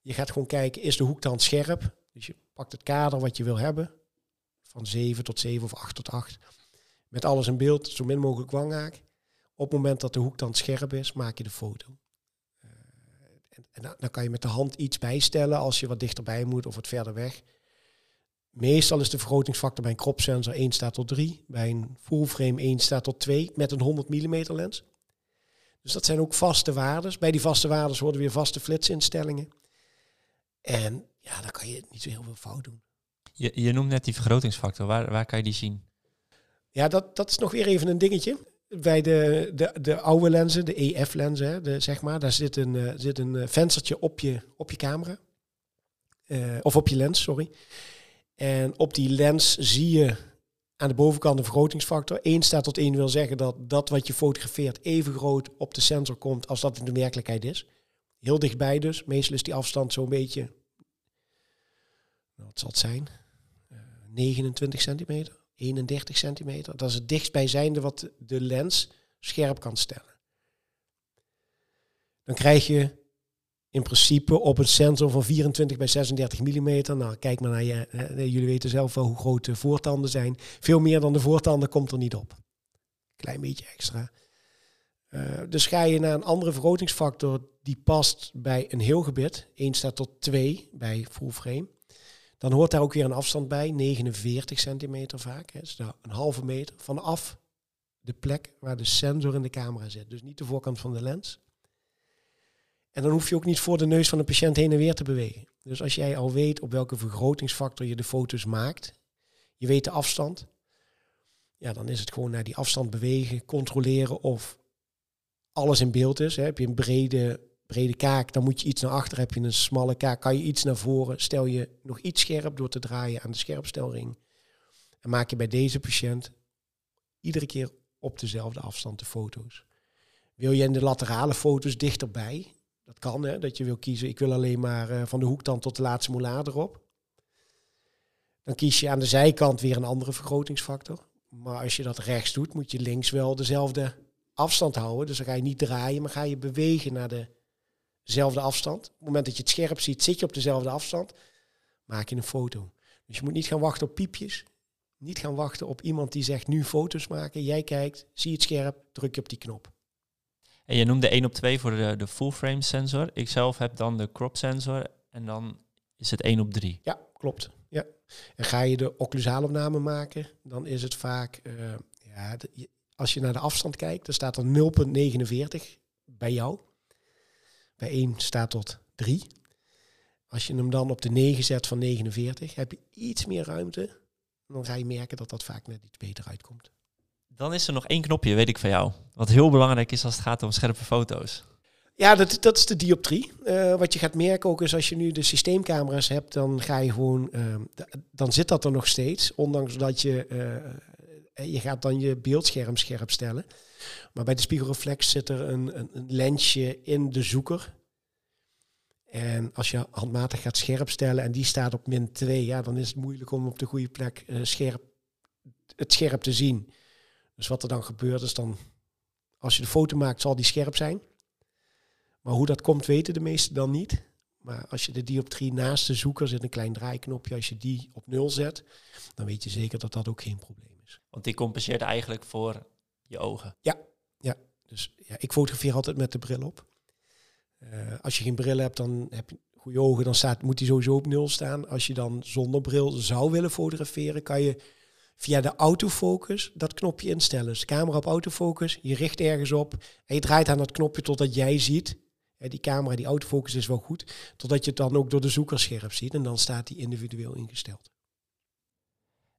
Je gaat gewoon kijken, is de hoek dan scherp? Dus je pakt het kader wat je wil hebben, van 7 tot 7 of 8 tot 8. Met alles in beeld, zo min mogelijk wanghaak. Op het moment dat de hoek dan scherp is, maak je de foto. Uh, en, en dan kan je met de hand iets bijstellen als je wat dichterbij moet of wat verder weg. Meestal is de vergrotingsfactor bij een crop sensor 1 staat tot 3, bij een full frame 1 staat tot 2 met een 100 mm lens. Dus dat zijn ook vaste waarden. Bij die vaste waarden worden weer vaste flitsinstellingen. En ja, dan kan je niet zo heel veel fout doen. Je, je noemt net die vergrotingsfactor. Waar, waar kan je die zien? Ja, dat, dat is nog weer even een dingetje. Bij de, de, de oude lenzen, de EF-lenzen, zeg maar, daar zit een, uh, zit een uh, venstertje op je, op je camera. Uh, of op je lens, sorry. En op die lens zie je aan de bovenkant de vergrotingsfactor. 1 staat tot 1 wil zeggen dat dat wat je fotografeert even groot op de sensor komt als dat in de werkelijkheid is. Heel dichtbij dus. Meestal is die afstand zo'n beetje, nou, wat zal het zijn? Uh, 29 centimeter, 31 centimeter. Dat is het dichtstbijzijnde wat de lens scherp kan stellen. Dan krijg je in principe op een sensor van 24 bij 36 mm. Nou, kijk maar naar je. Jullie weten zelf wel hoe groot de voortanden zijn. Veel meer dan de voortanden komt er niet op. Klein beetje extra. Uh, dus ga je naar een andere vergrotingsfactor die past bij een heel gebit. 1 staat tot 2 bij full frame. Dan hoort daar ook weer een afstand bij, 49 centimeter vaak. Hè, dus een halve meter vanaf de plek waar de sensor in de camera zit. Dus niet de voorkant van de lens, en dan hoef je ook niet voor de neus van de patiënt heen en weer te bewegen. Dus als jij al weet op welke vergrotingsfactor je de foto's maakt, je weet de afstand, ja, dan is het gewoon naar die afstand bewegen, controleren of alles in beeld is. Heb je een brede, brede kaak, dan moet je iets naar achter. Heb je een smalle kaak, kan je iets naar voren. Stel je nog iets scherp door te draaien aan de scherpstelring. En maak je bij deze patiënt iedere keer op dezelfde afstand de foto's. Wil je in de laterale foto's dichterbij, dat kan, hè, dat je wil kiezen, ik wil alleen maar uh, van de hoektand tot de laatste molar erop. Dan kies je aan de zijkant weer een andere vergrotingsfactor. Maar als je dat rechts doet, moet je links wel dezelfde afstand houden. Dus dan ga je niet draaien, maar ga je bewegen naar dezelfde afstand. Op het moment dat je het scherp ziet, zit je op dezelfde afstand. Maak je een foto. Dus je moet niet gaan wachten op piepjes. Niet gaan wachten op iemand die zegt nu foto's maken. Jij kijkt, zie het scherp, druk je op die knop. En je noemde 1 op 2 voor de, de full frame sensor. Ik zelf heb dan de crop sensor en dan is het 1 op 3. Ja, klopt. Ja. En ga je de occlusaalopname maken, dan is het vaak, uh, ja, de, als je naar de afstand kijkt, dan staat er 0,49 bij jou. Bij 1 staat tot 3. Als je hem dan op de 9 zet van 49, heb je iets meer ruimte. Dan ga je merken dat dat vaak net iets beter uitkomt. Dan is er nog één knopje, weet ik van jou. Wat heel belangrijk is als het gaat om scherpe foto's. Ja, dat, dat is de dioptrie. Uh, wat je gaat merken ook is als je nu de systeemcamera's hebt, dan ga je gewoon, uh, dan zit dat er nog steeds. Ondanks dat je, uh, je gaat dan je beeldscherm scherp stellen. Maar bij de spiegelreflex zit er een, een, een, lensje in de zoeker. En als je handmatig gaat scherp stellen en die staat op min 2, ja, dan is het moeilijk om op de goede plek scherp, het scherp te zien. Dus wat er dan gebeurt is dan, als je de foto maakt, zal die scherp zijn. Maar hoe dat komt, weten de meesten dan niet. Maar als je de dioptrie naast de zoeker zit, een klein draaiknopje, als je die op nul zet, dan weet je zeker dat dat ook geen probleem is. Want die compenseert eigenlijk voor je ogen. Ja, ja. Dus ja, ik fotografeer altijd met de bril op. Eh, als je geen bril hebt, dan heb je goede ogen, dan staat, moet hij sowieso op nul staan. Als je dan zonder bril zou willen fotograferen, kan je via de autofocus dat knopje instellen. Dus camera op autofocus, je richt ergens op en je draait aan dat knopje totdat jij ziet. Die camera, die autofocus is wel goed, totdat je het dan ook door de zoeker scherp ziet en dan staat die individueel ingesteld.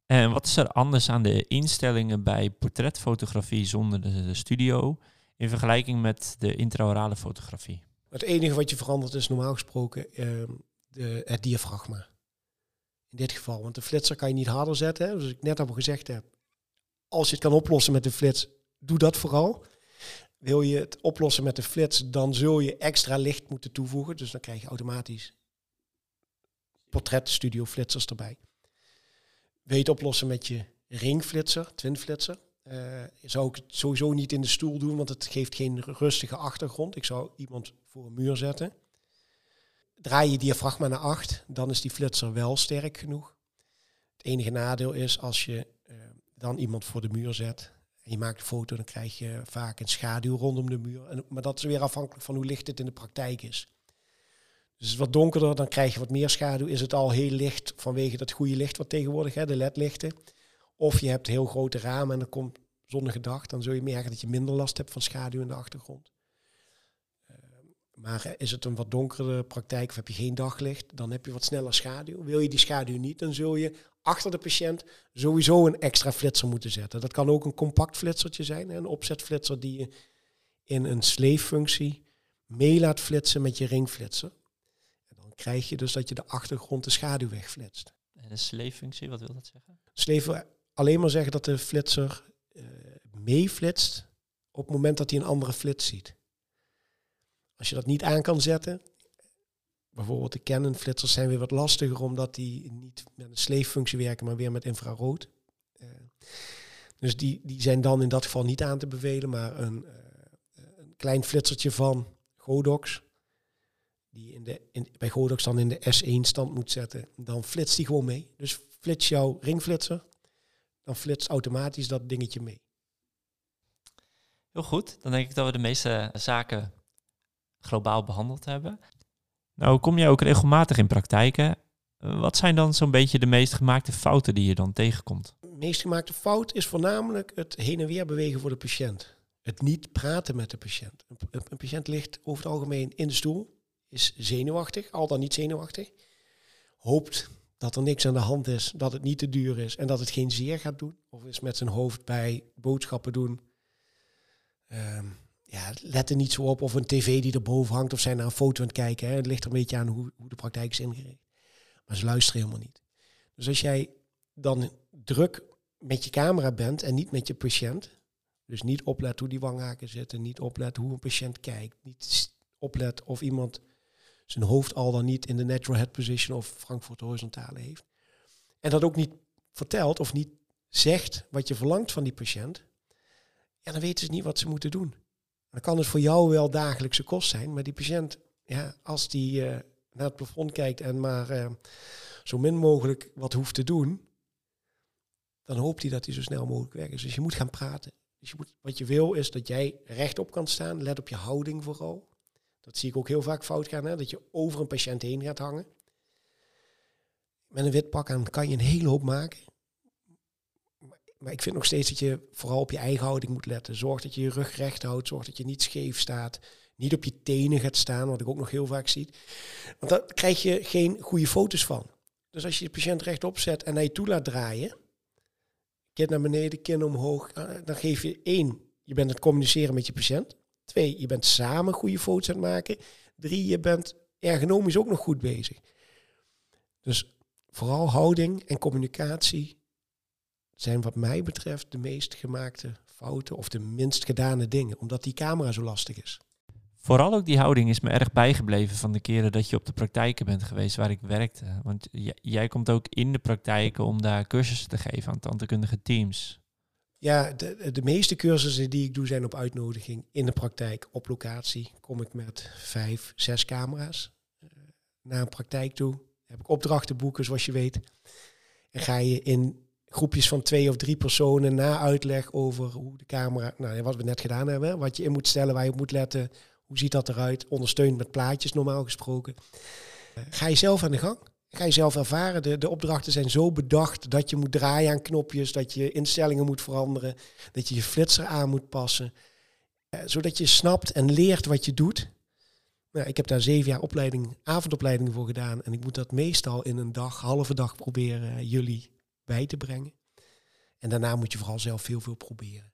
En wat is er anders aan de instellingen bij portretfotografie zonder de, studio in vergelijking met de intraorale fotografie? Het enige wat je verandert is normaal gesproken ehm, de, het diafragma. In dit geval, want de flitser kan je niet harder zetten. Hè? Dus ik net al gezegd heb, als je het kan oplossen met de flits, doe dat vooral. Wil je het oplossen met de flits, dan zul je extra licht moeten toevoegen. Dus dan krijg je automatisch portretstudio flitsers erbij. Wil je oplossen met je ringflitser, twinflitser, uh, zou ik het sowieso niet in de stoel doen, want het geeft geen rustige achtergrond. Ik zou iemand voor een muur zetten. Draai je diafragma naar 8, dan is die flitser wel sterk genoeg. Het enige nadeel is als je uh, dan iemand voor de muur zet en je maakt een foto, dan krijg je vaak een schaduw rondom de muur. Maar dat is weer afhankelijk van hoe licht het in de praktijk is. Dus het is wat donkerder, dan krijg je wat meer schaduw. Is het al heel licht vanwege dat goede licht wat tegenwoordig, hè, de ledlichten. Of je hebt heel grote ramen en dan komt zonnige dag, dan zul je merken dat je minder last hebt van schaduw in de achtergrond. Uh, maar is het een wat donkere praktijk of heb je geen daglicht, dan heb je wat sneller schaduw. Wil je die schaduw niet, dan zul je achter de patiënt sowieso een extra flitser moeten zetten. Dat kan ook een compact flitsertje zijn, een opzetflitser die je in een sleeffunctie mee laat flitsen met je ringflitser krijg je dus dat je de achtergrond de schaduw wegflitst. En de sleeffunctie, wat wil dat zeggen? Sleef alleen maar zeggen dat de flitser uh, meeflitst op het moment dat hij een andere flits ziet. Als je dat niet aan kan zetten, bijvoorbeeld de Canon flitsers zijn weer wat lastiger omdat die niet met een sleeffunctie werken, maar weer met infrarood. Uh, dus die, die zijn dan in dat geval niet aan te bevelen, maar een, uh, een klein flitsertje van Godox die in de, bij Godox dan in de S1 stand moet zetten, dan flitst die gewoon mee. Dus flits jouw ringflitser, dan flitst automatisch dat dingetje mee. Heel goed, dan denk ik dat we de meeste zaken globaal behandeld hebben. Nou, kom je ook regelmatig in praktijken. Wat zijn dan zo'n beetje de meest gemaakte fouten die je dan tegenkomt? De meest gemaakte fout is voornamelijk het heen en weer bewegen voor de patiënt. Het niet praten met de patiënt. een patiënt ligt over het algemeen in de stoel is zenuwachtig, al dan niet zenuwachtig. Hoopt dat er niks aan de hand is, dat het niet te duur is en dat het geen zeer gaat doen. Of is met zijn hoofd bij boodschappen doen. Um, ja, let er niet zo op of een tv die erboven hangt of zijn naar een foto aan het kijken. Hè. Het ligt er een beetje aan hoe, hoe de praktijk is ingericht. Maar ze luisteren helemaal niet. Dus als jij dan druk met je camera bent en niet met je patiënt, dus niet oplet hoe die wanghaken zitten, niet oplet hoe een patiënt kijkt, niet oplet of iemand zijn hoofd al dan niet in de natural head position of Frankfurt horizontale heeft. En dat ook niet vertelt of niet zegt wat je verlangt van die patiënt, ja, dan weten ze niet wat ze moeten doen. Dan kan het voor jou wel dagelijkse kost zijn, maar die patiënt, ja, als die uh, naar het plafond kijkt en maar uh, zo min mogelijk wat hoeft te doen, dan hoopt hij dat hij zo snel mogelijk weg is. Dus je moet gaan praten. Dus je moet, wat je wil is dat jij rechtop kan staan, let op je houding vooral. Dat zie ik ook heel vaak fout gaan, hè? dat je over een patiënt heen gaat hangen. Met een wit pak aan kan je een hele hoop maken. Maar ik vind nog steeds dat je vooral op je eigen houding moet letten. Zorg dat je je rug recht houdt. Zorg dat je niet scheef staat. Niet op je tenen gaat staan, wat ik ook nog heel vaak zie. Want daar krijg je geen goede foto's van. Dus als je de patiënt rechtop zet en je toe laat draaien, kin naar beneden, kin omhoog, eh, dan geef je één, je bent het communiceren met je patiënt. Twee, je bent samen goede foto's aan het maken. Drie, je bent ergonomisch ook nog goed bezig. Dus vooral houding en communicatie zijn wat mij betreft de meest gemaakte fouten of de minst gedane dingen, omdat die camera zo lastig is. Vooral ook die houding is me erg bijgebleven van de keren dat je op de praktijken bent geweest waar ik werkte. Want jij komt ook in de praktijken om daar cursussen te geven aan tandheelkundige teams. Ja, de, meeste cursussen die ik doe zijn op uitnodiging. In de praktijk, op locatie, kom ik met vijf, zes camera's uh, naar een praktijk toe. Heb ik opdrachten boeken, zoals je weet. En ga je in groepjes van twee of drie personen na uitleg over hoe de camera, nou wat we net gedaan hebben, wat je in moet stellen, waar je op moet letten, Hoe ziet dat eruit? Ondersteund met plaatjes normaal gesproken. Eh, ga je zelf aan de gang. Ga je zelf ervaren. De, de opdrachten zijn zo bedacht dat je moet draaien aan knopjes, dat je instellingen moet veranderen, dat je je flitser aan moet passen. Eh, zodat je snapt en leert wat je doet. Nou, ik heb daar zeven jaar opleiding, avondopleiding voor gedaan. En ik moet dat meestal in een dag, halve dag proberen jullie bij te brengen. En daarna moet je vooral zelf heel veel proberen.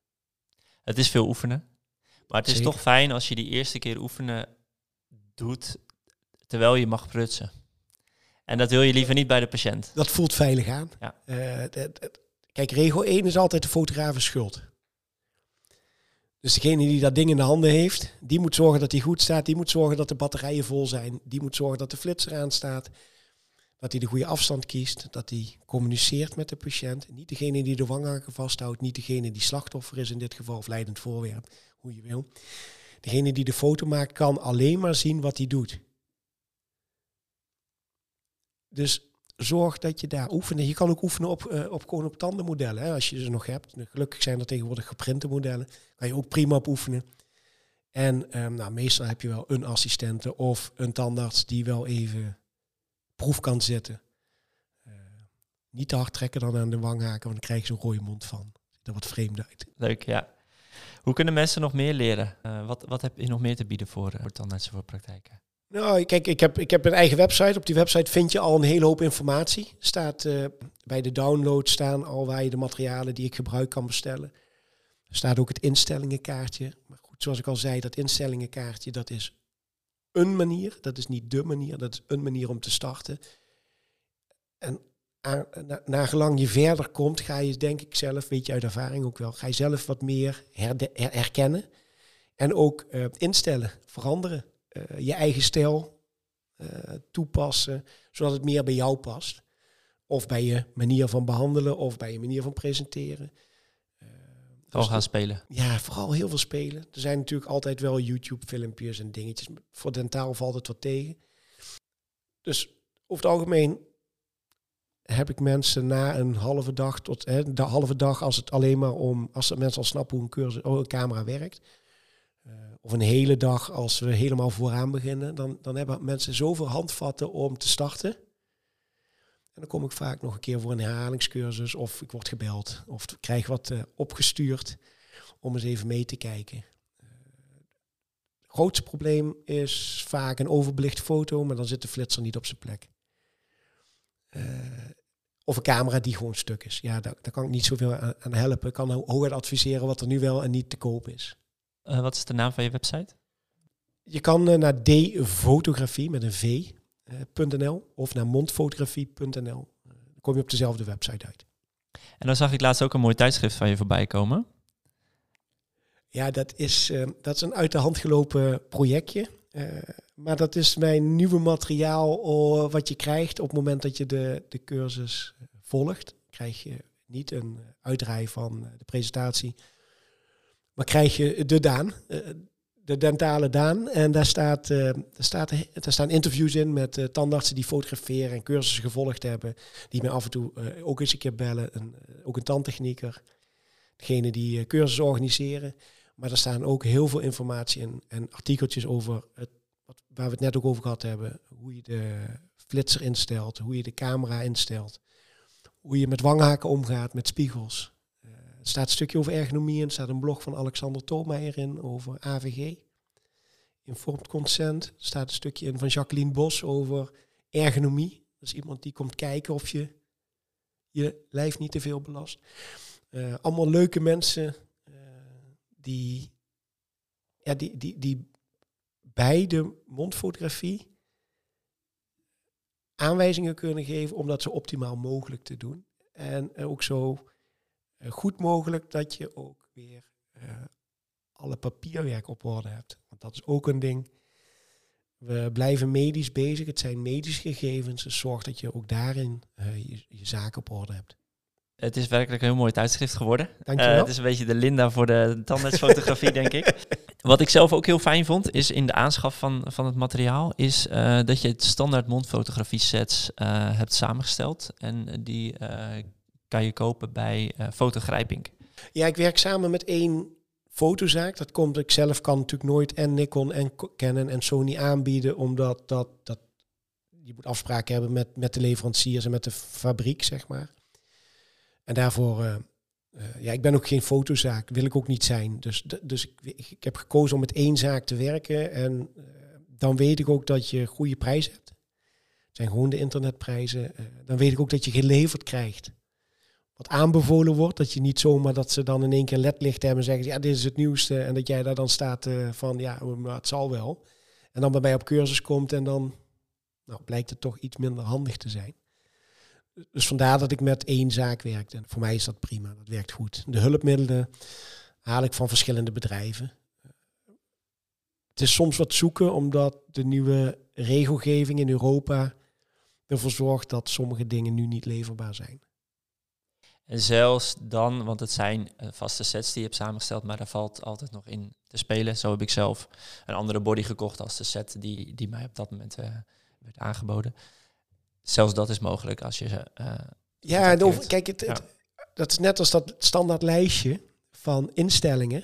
Het is veel oefenen. Maar het is Zeker. toch fijn als je die eerste keer oefenen doet terwijl je mag prutsen. En dat wil je liever niet bij de patiënt. Dat voelt veilig aan. Ja. Eh, kijk, regel 1 is altijd de fotograaf schuld. Dus degene die dat ding in de handen heeft, die moet zorgen dat hij goed staat. Die moet zorgen dat de batterijen vol zijn. Die moet zorgen dat de flitser aan staat. Dat hij de goede afstand kiest. Dat hij communiceert met de patiënt. Niet degene die de wanghaken vasthoudt. Niet degene die slachtoffer is in dit geval. Of leidend voorwerp, hoe je wil. Degene die de foto maakt kan alleen maar zien wat hij doet. Dus zorg dat je daar oefent. Je kan ook oefenen op, eh, op gewoon op tandenmodellen, hè, als je ze nog hebt. Gelukkig zijn er tegenwoordig geprinte modellen. Kan je ook prima op oefenen. En ehm, nou, meestal heb je wel een assistente of een tandarts die wel even proef kan zetten. Eh, niet te hard trekken dan aan de wanghaken, want dan krijg je zo'n rode mond van. Ziet er wat vreemd uit. Leuk, ja. Hoe kunnen mensen nog meer leren? Eh, wat, wat heb je nog meer te bieden voor, voor tandartsen voor praktijken? Nou, kijk, ik heb, ik heb een eigen website. Op die website vind je al een hele hoop informatie. Staat eh, bij de download staan al waar je de materialen die ik gebruik kan bestellen. Er staat ook het instellingenkaartje. Maar goed, zoals ik al zei, dat instellingenkaartje, dat is een manier. Dat is niet de manier, dat is een manier om te starten. En aan, na, nagelang je verder komt, ga je denk ik zelf, weet je uit ervaring ook wel, ga je zelf wat meer herde, her, herkennen. En ook uh, instellen, veranderen. Uh, je eigen stijl uh, toepassen, zodat het meer bij jou past. Of bij je manier van behandelen, of bij je manier van presenteren. Uh, vooral gaan spelen. Ja, vooral heel veel spelen. Er zijn natuurlijk altijd wel YouTube-filmpjes en dingetjes. Voor dentaal valt het wat tegen. Dus over het algemeen heb ik mensen na een halve dag tot hè, de halve dag, als het alleen maar om, als de mensen al snappen hoe een, cursus, oh, een camera werkt, of een hele dag als we helemaal vooraan beginnen, dan, dan hebben mensen zoveel handvatten om te starten. En dan kom ik vaak nog een keer voor een herhalingscursus of ik word gebeld of ik krijg wat uh, opgestuurd om eens even mee te kijken. Het grootste probleem is vaak een overbelichte foto, maar dan zit de flitser niet op zijn plek. Uh, of een camera die gewoon stuk is. Ja, daar, kan ik niet zoveel aan, helpen. Ik kan hooguit adviseren wat er nu wel en niet te koop is. Uh, wat is de naam van je website? Je kan uh, naar dfotografie met een v.nl uh, of naar mondfotografie.nl. dan kom je op dezelfde website uit. En dan zag ik laatst ook een mooi tijdschrift van je voorbij komen. Ja, dat is, uh, dat is een uit de hand gelopen projectje. Maar dat is mijn nieuwe materiaal wat je krijgt op het moment dat je de, de cursus volgt. Krijg je niet een uitdraai van de presentatie, maar krijg je de Daan, uh, de dentale Daan. En daar, staat, uh, daar, staat, daar staan interviews in met uh, tandartsen die fotograferen en cursussen gevolgd hebben. Die me af en toe ook eens een keer bellen. Ook een tandtechnieker. Degene die cursussen organiseren. Maar er staan ook heel veel informatie in en artikeltjes over het, wat, waar we het net ook over gehad hebben. Hoe je de flitser instelt, hoe je de camera instelt. Hoe je met wanghaken omgaat, met spiegels. Er staat een stukje over ergonomie in. Er staat een blog van Alexander Thomeijer in over AVG. Informed consent. Er staat een stukje in van Jacqueline Bos over ergonomie. Dat is iemand die komt kijken of je je lijf niet te veel belast. Uh, allemaal leuke mensen die, ja, die, die, die bij de mondfotografie aanwijzingen kunnen geven om dat zo optimaal mogelijk te doen. En ook zo goed mogelijk dat je ook weer uh, alle papierwerk op orde hebt. Want dat is ook een ding. We blijven medisch bezig. Het zijn medische gegevens. Dus zorg dat je ook daarin uh, je, je zaken op orde hebt. Het is werkelijk een heel mooi tijdschrift geworden. Dankjewel. Uh, het is een beetje de Linda voor de tandartsfotografie, denk ik. Wat ik zelf ook heel fijn vond, is in de aanschaf van, van het materiaal, is uh, dat je het standaard mondfotografie sets uh, hebt samengesteld. En die je kopen bij Fotogrijping. Ja, ik werk samen met één fotozaak. Dat komt, ik zelf kan natuurlijk nooit en Nikon en Canon en Sony aanbieden, omdat dat, dat je moet afspraken hebben met, met de leveranciers en met de fabriek, zeg maar. En daarvoor, uh, ja, ik ben ook geen fotozaak, wil ik ook niet zijn. Dus, dus ik, heb gekozen om met één zaak te werken en dan weet ik ook dat je goede prijzen hebt. Het zijn gewoon de internetprijzen. dan weet ik ook dat je geleverd krijgt wat aanbevolen wordt. Dat je niet zomaar dat ze dan in één keer ledlicht hebben en zeggen, ja, dit is het nieuwste. En dat jij daar dan staat uh, van, ja, maar het zal wel. En dan bij mij op cursus komt en dan nou, blijkt het toch iets minder handig te zijn. Dus vandaar dat ik met één zaak werk. En voor mij is dat prima, dat werkt goed. De hulpmiddelen haal ik van verschillende bedrijven. Het is soms wat zoeken, omdat de nieuwe regelgeving in Europa ervoor zorgt dat sommige dingen nu niet leverbaar zijn. En zelfs dan, want het zijn uh, vaste sets die je hebt samengesteld, maar daar valt altijd nog in te spelen. Zo heb ik zelf een andere body gekocht als de set die, die mij op dat moment uh, werd aangeboden. Zelfs dat is mogelijk als je ze. Uh, ja, over, kijk, het, het, dat is net als dat standaard lijstje van instellingen.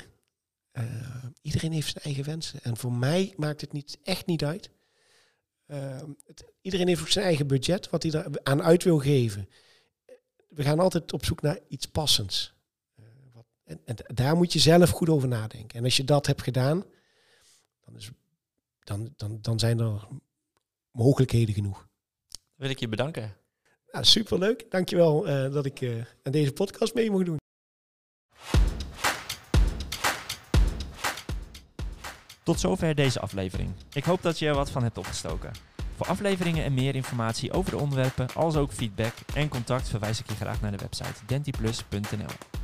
iedereen heeft zijn eigen wensen. En voor mij maakt het niet, echt niet uit. Het, iedereen heeft ook zijn eigen budget, wat hij er aan uit wil geven we gaan altijd op zoek naar iets passends. Uh, wat, en, en, daar moet je zelf goed over nadenken. En als je dat hebt gedaan, dan, is, dan, dan, dan zijn er mogelijkheden genoeg. Wil ik je bedanken. Ja, superleuk. Dankjewel uh, dat ik uh, aan deze podcast mee mocht doen. Tot zover deze aflevering. Ik hoop dat je er wat van hebt opgestoken. Voor afleveringen en meer informatie over de onderwerpen, als ook feedback en contact verwijs ik je graag naar de website dentiplus.nl.